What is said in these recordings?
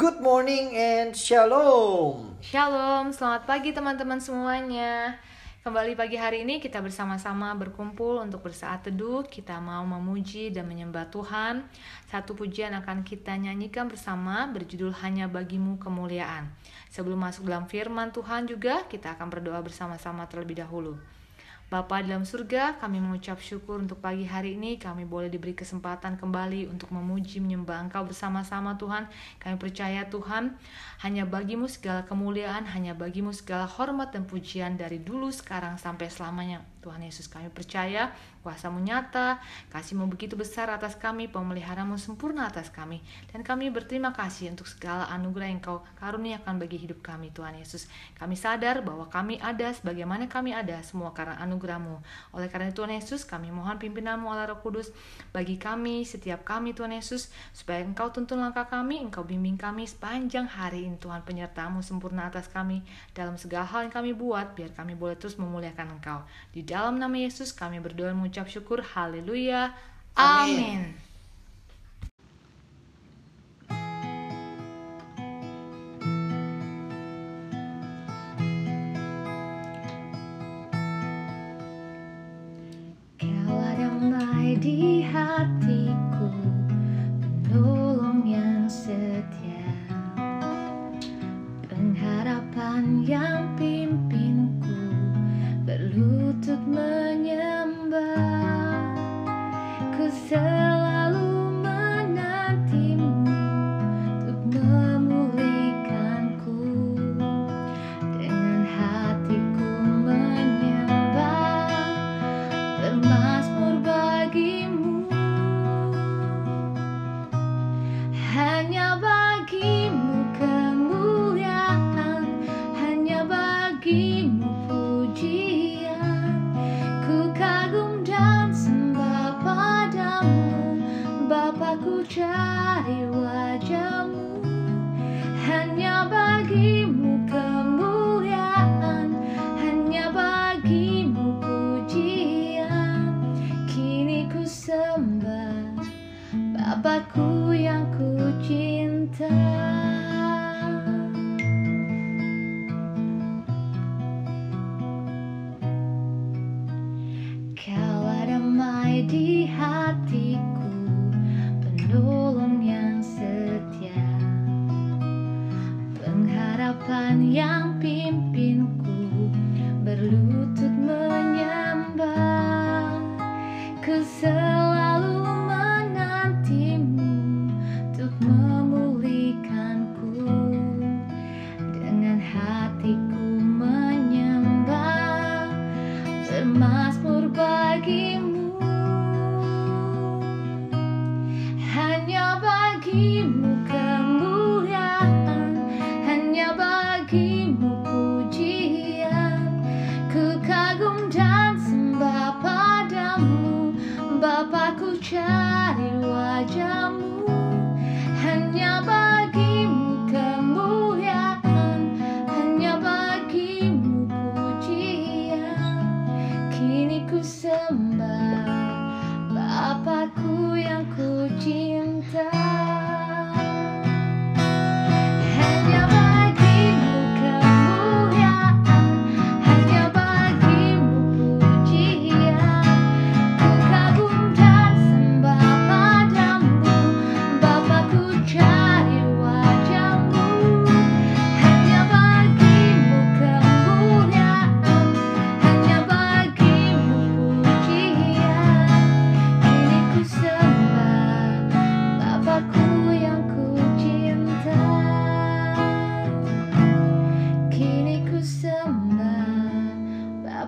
Good morning and shalom. Shalom, selamat pagi teman-teman semuanya. Kembali pagi hari ini kita bersama-sama berkumpul untuk bersaat teduh. Kita mau memuji dan menyembah Tuhan. Satu pujian akan kita nyanyikan bersama berjudul Hanya Bagimu Kemuliaan. Sebelum masuk dalam firman Tuhan juga kita akan berdoa bersama-sama terlebih dahulu. Bapa dalam surga, kami mengucap syukur untuk pagi hari ini. Kami boleh diberi kesempatan kembali untuk memuji, menyembah Engkau bersama-sama Tuhan. Kami percaya Tuhan, hanya bagimu segala kemuliaan, hanya bagimu segala hormat dan pujian dari dulu, sekarang, sampai selamanya. Tuhan Yesus kami percaya kuasamu nyata, kasihmu begitu besar atas kami, pemeliharamu sempurna atas kami. Dan kami berterima kasih untuk segala anugerah yang kau karuniakan bagi hidup kami Tuhan Yesus. Kami sadar bahwa kami ada sebagaimana kami ada semua karena anugerahmu. Oleh karena Tuhan Yesus kami mohon pimpinanmu Allah Roh Kudus bagi kami, setiap kami Tuhan Yesus, supaya engkau tuntun langkah kami, engkau bimbing kami sepanjang hari ini Tuhan penyertamu sempurna atas kami dalam segala hal yang kami buat, biar kami boleh terus memuliakan engkau. Di dalam nama Yesus kami berdoa dan mengucap syukur. Haleluya. Amin. Kau Bapakku yang ku cinta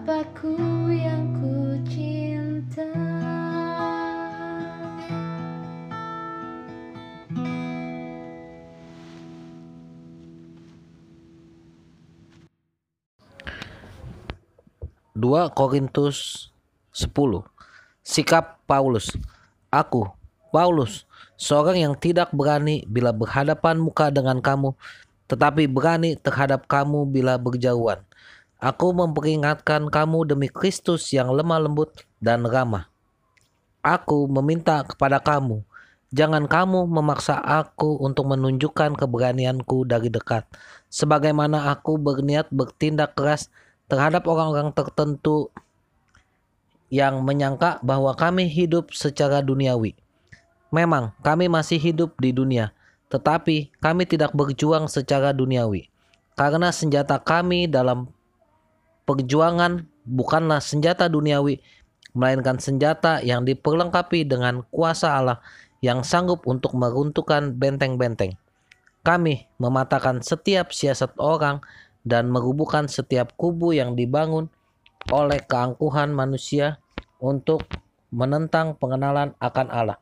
Bapakku yang ku cinta? Dua Korintus 10 Sikap Paulus. Aku, Paulus, seorang yang tidak berani bila berhadapan muka dengan kamu, tetapi berani terhadap kamu bila berjauhan. Aku memperingatkan kamu demi Kristus yang lemah lembut dan ramah. Aku meminta kepada kamu, Jangan kamu memaksa aku untuk menunjukkan keberanianku dari dekat, sebagaimana aku berniat bertindak keras terhadap orang-orang tertentu yang menyangka bahwa kami hidup secara duniawi. Memang kami masih hidup di dunia, tetapi kami tidak berjuang secara duniawi. Karena senjata kami dalam perjuangan bukanlah senjata duniawi, melainkan senjata yang diperlengkapi dengan kuasa Allah yang sanggup untuk meruntuhkan benteng-benteng. Kami mematahkan setiap siasat orang dan merubuhkan setiap kubu yang dibangun oleh keangkuhan manusia untuk menentang pengenalan akan Allah.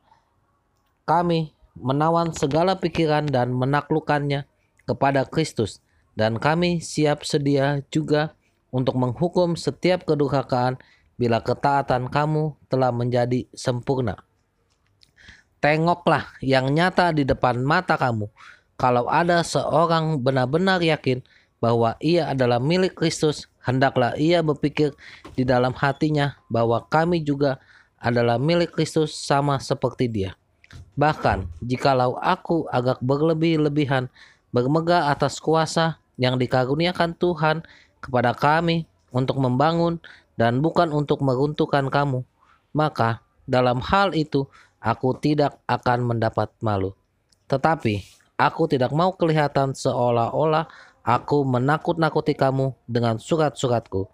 Kami menawan segala pikiran dan menaklukkannya kepada Kristus dan kami siap sedia juga untuk menghukum setiap kedurhakaan bila ketaatan kamu telah menjadi sempurna. Tengoklah yang nyata di depan mata kamu. Kalau ada seorang benar-benar yakin bahwa ia adalah milik Kristus, hendaklah ia berpikir di dalam hatinya bahwa kami juga adalah milik Kristus sama seperti dia. Bahkan, jikalau aku agak berlebih-lebihan bermegah atas kuasa yang dikaruniakan Tuhan kepada kami untuk membangun dan bukan untuk meruntuhkan kamu, maka dalam hal itu aku tidak akan mendapat malu. Tetapi aku tidak mau kelihatan seolah-olah aku menakut-nakuti kamu dengan surat-suratku.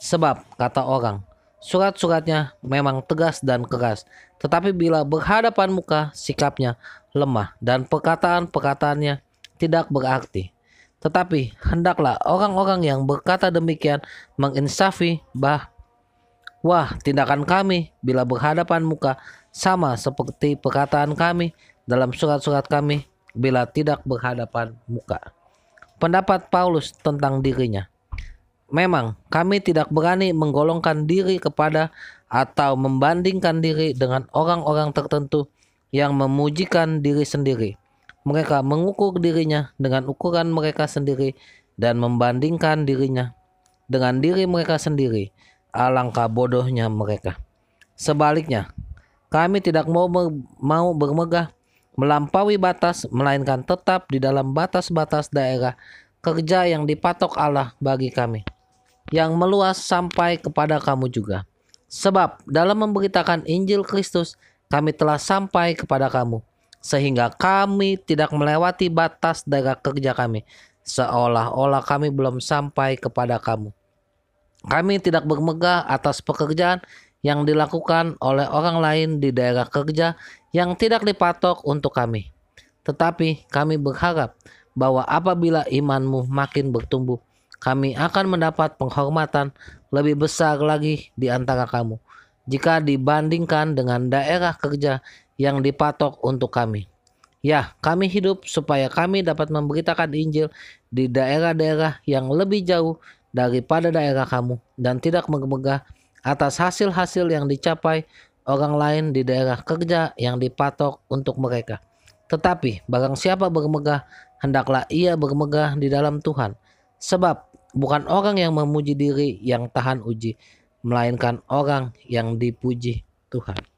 Sebab, kata orang, surat-suratnya memang tegas dan keras, tetapi bila berhadapan muka, sikapnya lemah dan perkataan-perkataannya tidak berarti. Tetapi hendaklah orang-orang yang berkata demikian menginsafi bah Wah, tindakan kami bila berhadapan muka sama seperti perkataan kami dalam surat-surat kami bila tidak berhadapan muka. Pendapat Paulus tentang dirinya. Memang kami tidak berani menggolongkan diri kepada atau membandingkan diri dengan orang-orang tertentu yang memujikan diri sendiri. Mereka mengukur dirinya dengan ukuran mereka sendiri dan membandingkan dirinya dengan diri mereka sendiri Alangkah bodohnya mereka. Sebaliknya, kami tidak mau mau bermegah melampaui batas melainkan tetap di dalam batas-batas daerah kerja yang dipatok Allah bagi kami yang meluas sampai kepada kamu juga. Sebab dalam memberitakan Injil Kristus kami telah sampai kepada kamu sehingga kami tidak melewati batas daerah kerja kami seolah-olah kami belum sampai kepada kamu. Kami tidak bermegah atas pekerjaan yang dilakukan oleh orang lain di daerah kerja yang tidak dipatok untuk kami. Tetapi kami berharap bahwa apabila imanmu makin bertumbuh, kami akan mendapat penghormatan lebih besar lagi di antara kamu jika dibandingkan dengan daerah kerja yang dipatok untuk kami. Ya, kami hidup supaya kami dapat memberitakan Injil di daerah-daerah yang lebih jauh daripada daerah kamu dan tidak megah atas hasil-hasil yang dicapai orang lain di daerah kerja yang dipatok untuk mereka. Tetapi barang siapa bermegah, hendaklah ia bermegah di dalam Tuhan. Sebab bukan orang yang memuji diri yang tahan uji, melainkan orang yang dipuji Tuhan.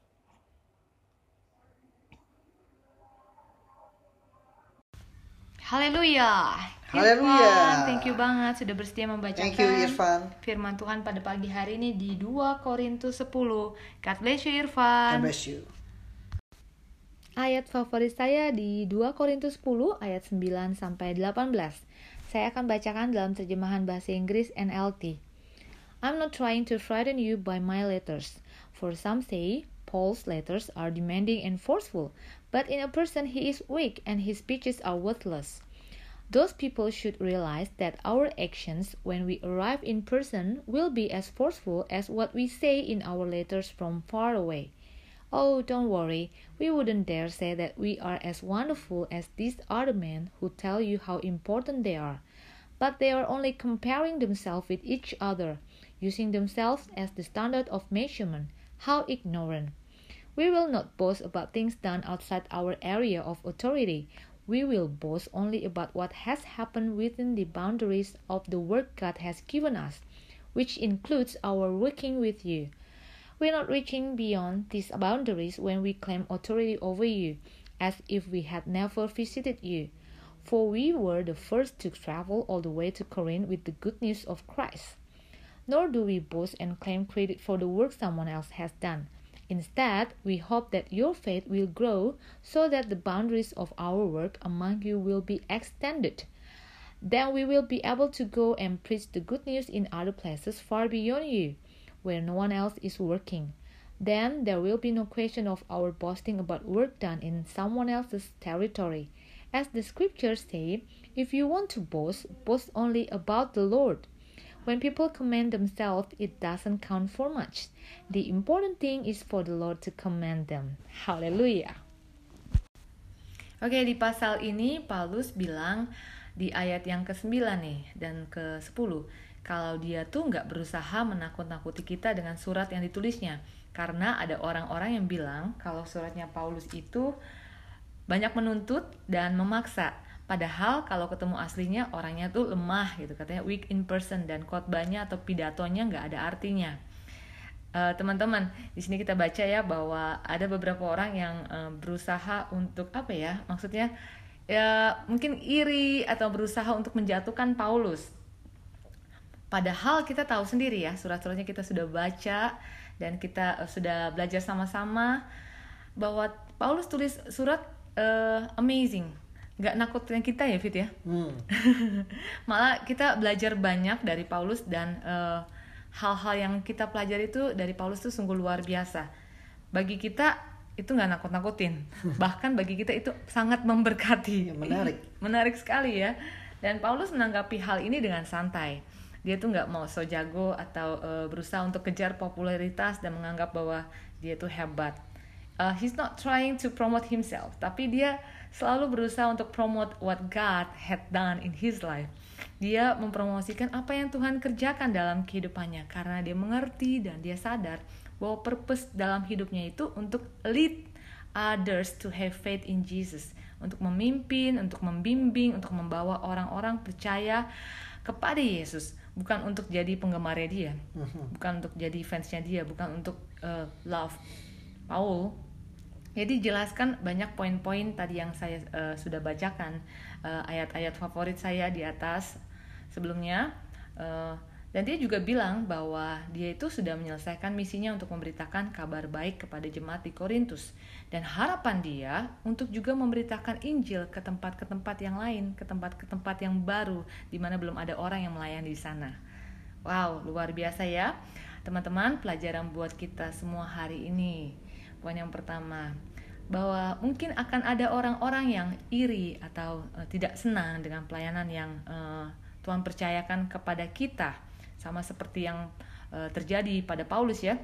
Haleluya. Haleluya. Thank you banget sudah bersedia membacakan Thank you Irfan. firman Tuhan pada pagi hari ini di 2 Korintus 10. God bless you God Irfan. bless you. Ayat favorit saya di 2 Korintus 10 ayat 9 sampai 18. Saya akan bacakan dalam terjemahan bahasa Inggris NLT. I'm not trying to frighten you by my letters, for some say Paul's letters are demanding and forceful, but in a person he is weak and his speeches are worthless. Those people should realize that our actions when we arrive in person will be as forceful as what we say in our letters from far away. Oh, don't worry, we wouldn't dare say that we are as wonderful as these other men who tell you how important they are. But they are only comparing themselves with each other, using themselves as the standard of measurement. How ignorant! We will not boast about things done outside our area of authority. We will boast only about what has happened within the boundaries of the work God has given us, which includes our working with you. We're not reaching beyond these boundaries when we claim authority over you. as if we had never visited you. For we were the first to travel all the way to Corinth with the good news of Christ. Nor do we boast and claim credit for the work someone else has done. Instead, we hope that your faith will grow so that the boundaries of our work among you will be extended. Then we will be able to go and preach the good news in other places far beyond you, where no one else is working. Then there will be no question of our boasting about work done in someone else's territory. As the scriptures say, if you want to boast, boast only about the Lord. When people commend themselves, it doesn't count for much. The important thing is for the Lord to commend them. Hallelujah. Oke, di pasal ini Paulus bilang di ayat yang ke-9 nih dan ke-10 kalau dia tuh nggak berusaha menakut-nakuti kita dengan surat yang ditulisnya karena ada orang-orang yang bilang kalau suratnya Paulus itu banyak menuntut dan memaksa Padahal kalau ketemu aslinya orangnya tuh lemah gitu katanya weak in person dan khotbahnya atau pidatonya nggak ada artinya. eh, teman-teman di sini kita baca ya bahwa ada beberapa orang yang uh, berusaha untuk apa ya maksudnya ya mungkin iri atau berusaha untuk menjatuhkan Paulus. Padahal kita tahu sendiri ya surat-suratnya kita sudah baca dan kita uh, sudah belajar sama-sama bahwa Paulus tulis surat uh, amazing nggak nakutin kita ya Fit ya? Hmm. malah kita belajar banyak dari Paulus dan eh, hal-hal yang kita pelajari itu dari Paulus itu sungguh luar biasa. Bagi kita itu nggak nakut-nakutin. Bahkan bagi kita itu sangat memberkati. Ya, menarik. Menarik sekali ya. Dan Paulus menanggapi hal ini dengan santai. Dia tuh nggak mau so jago atau uh, berusaha untuk kejar popularitas dan menganggap bahwa dia tuh hebat. Uh, he's not trying to promote himself tapi dia selalu berusaha untuk promote what God had done in his life. Dia mempromosikan apa yang Tuhan kerjakan dalam kehidupannya karena dia mengerti dan dia sadar bahwa purpose dalam hidupnya itu untuk lead others to have faith in Jesus, untuk memimpin, untuk membimbing, untuk membawa orang-orang percaya kepada Yesus, bukan untuk jadi penggemarnya dia, mhm. bukan untuk jadi fansnya dia, bukan untuk uh, love Paul, jadi jelaskan banyak poin-poin tadi yang saya uh, sudah bacakan eh, ayat-ayat favorit saya di atas sebelumnya uh, dan dia juga bilang bahwa dia itu sudah menyelesaikan misinya untuk memberitakan kabar baik kepada jemaat di Korintus dan harapan dia untuk juga memberitakan Injil ke tempat ke tempat yang lain, ke tempat ke tempat yang baru di mana belum ada orang yang melayani di sana. Wow, luar biasa ya. Teman-teman, pelajaran buat kita semua hari ini Poin yang pertama, bahwa mungkin akan ada orang-orang yang iri atau uh, tidak senang dengan pelayanan yang uh, Tuhan percayakan kepada kita, sama seperti yang uh, terjadi pada Paulus ya.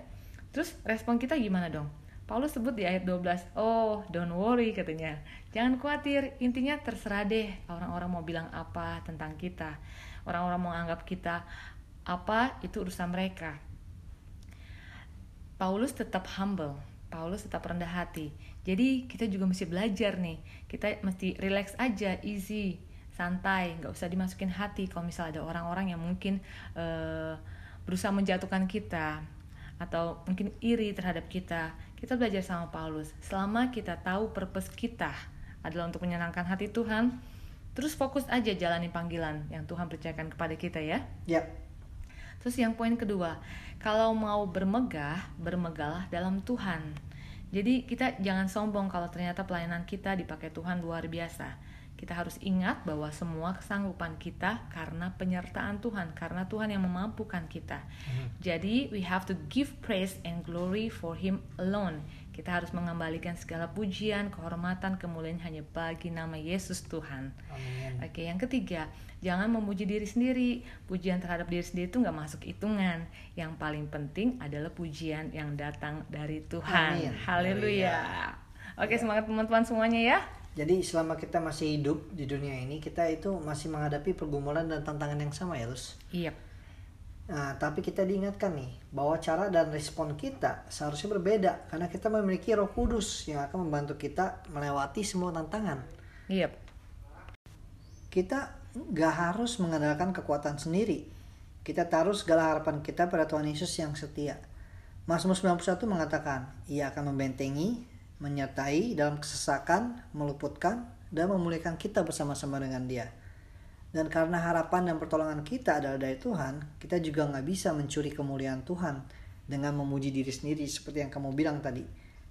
Terus respon kita gimana dong? Paulus sebut di ayat 12, oh don't worry katanya. Jangan khawatir, intinya terserah deh orang-orang mau bilang apa tentang kita. Orang-orang mau anggap kita apa, itu urusan mereka. Paulus tetap humble, Paulus tetap rendah hati. Jadi kita juga mesti belajar nih. Kita mesti relax aja, easy, santai, nggak usah dimasukin hati. Kalau misalnya ada orang-orang yang mungkin uh, berusaha menjatuhkan kita atau mungkin iri terhadap kita, kita belajar sama Paulus. Selama kita tahu purpose kita adalah untuk menyenangkan hati Tuhan, terus fokus aja jalani panggilan yang Tuhan percayakan kepada kita ya. Ya. Terus yang poin kedua, kalau mau bermegah, bermegahlah dalam Tuhan. Jadi kita jangan sombong kalau ternyata pelayanan kita dipakai Tuhan luar biasa. Kita harus ingat bahwa semua kesanggupan kita karena penyertaan Tuhan, karena Tuhan yang memampukan kita. Hmm. Jadi we have to give praise and glory for Him alone. Kita harus mengembalikan segala pujian, kehormatan, kemuliaan hanya bagi nama Yesus Tuhan. Amin. Oke, yang ketiga, jangan memuji diri sendiri. Pujian terhadap diri sendiri itu nggak masuk hitungan. Yang paling penting adalah pujian yang datang dari Tuhan. Haleluya. Oke, semangat teman-teman semuanya ya. Jadi selama kita masih hidup di dunia ini, kita itu masih menghadapi pergumulan dan tantangan yang sama ya, Lus? Iya. Yep Nah, tapi kita diingatkan nih bahwa cara dan respon kita seharusnya berbeda karena kita memiliki Roh Kudus yang akan membantu kita melewati semua tantangan. Iya. Yep. Kita gak harus mengandalkan kekuatan sendiri. Kita taruh segala harapan kita pada Tuhan Yesus yang setia. Mazmur 91 mengatakan, Ia akan membentengi menyertai dalam kesesakan, meluputkan, dan memuliakan kita bersama-sama dengan dia. Dan karena harapan dan pertolongan kita adalah dari Tuhan, kita juga nggak bisa mencuri kemuliaan Tuhan dengan memuji diri sendiri seperti yang kamu bilang tadi.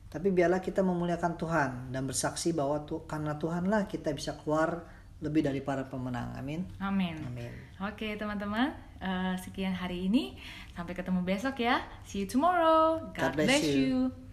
Tapi biarlah kita memuliakan Tuhan dan bersaksi bahwa tu karena Tuhanlah kita bisa keluar lebih dari para pemenang. Amin. Amin. Amin. Oke teman-teman, eh, sekian hari ini. Sampai ketemu besok ya. See you tomorrow. God, God bless bless you. you.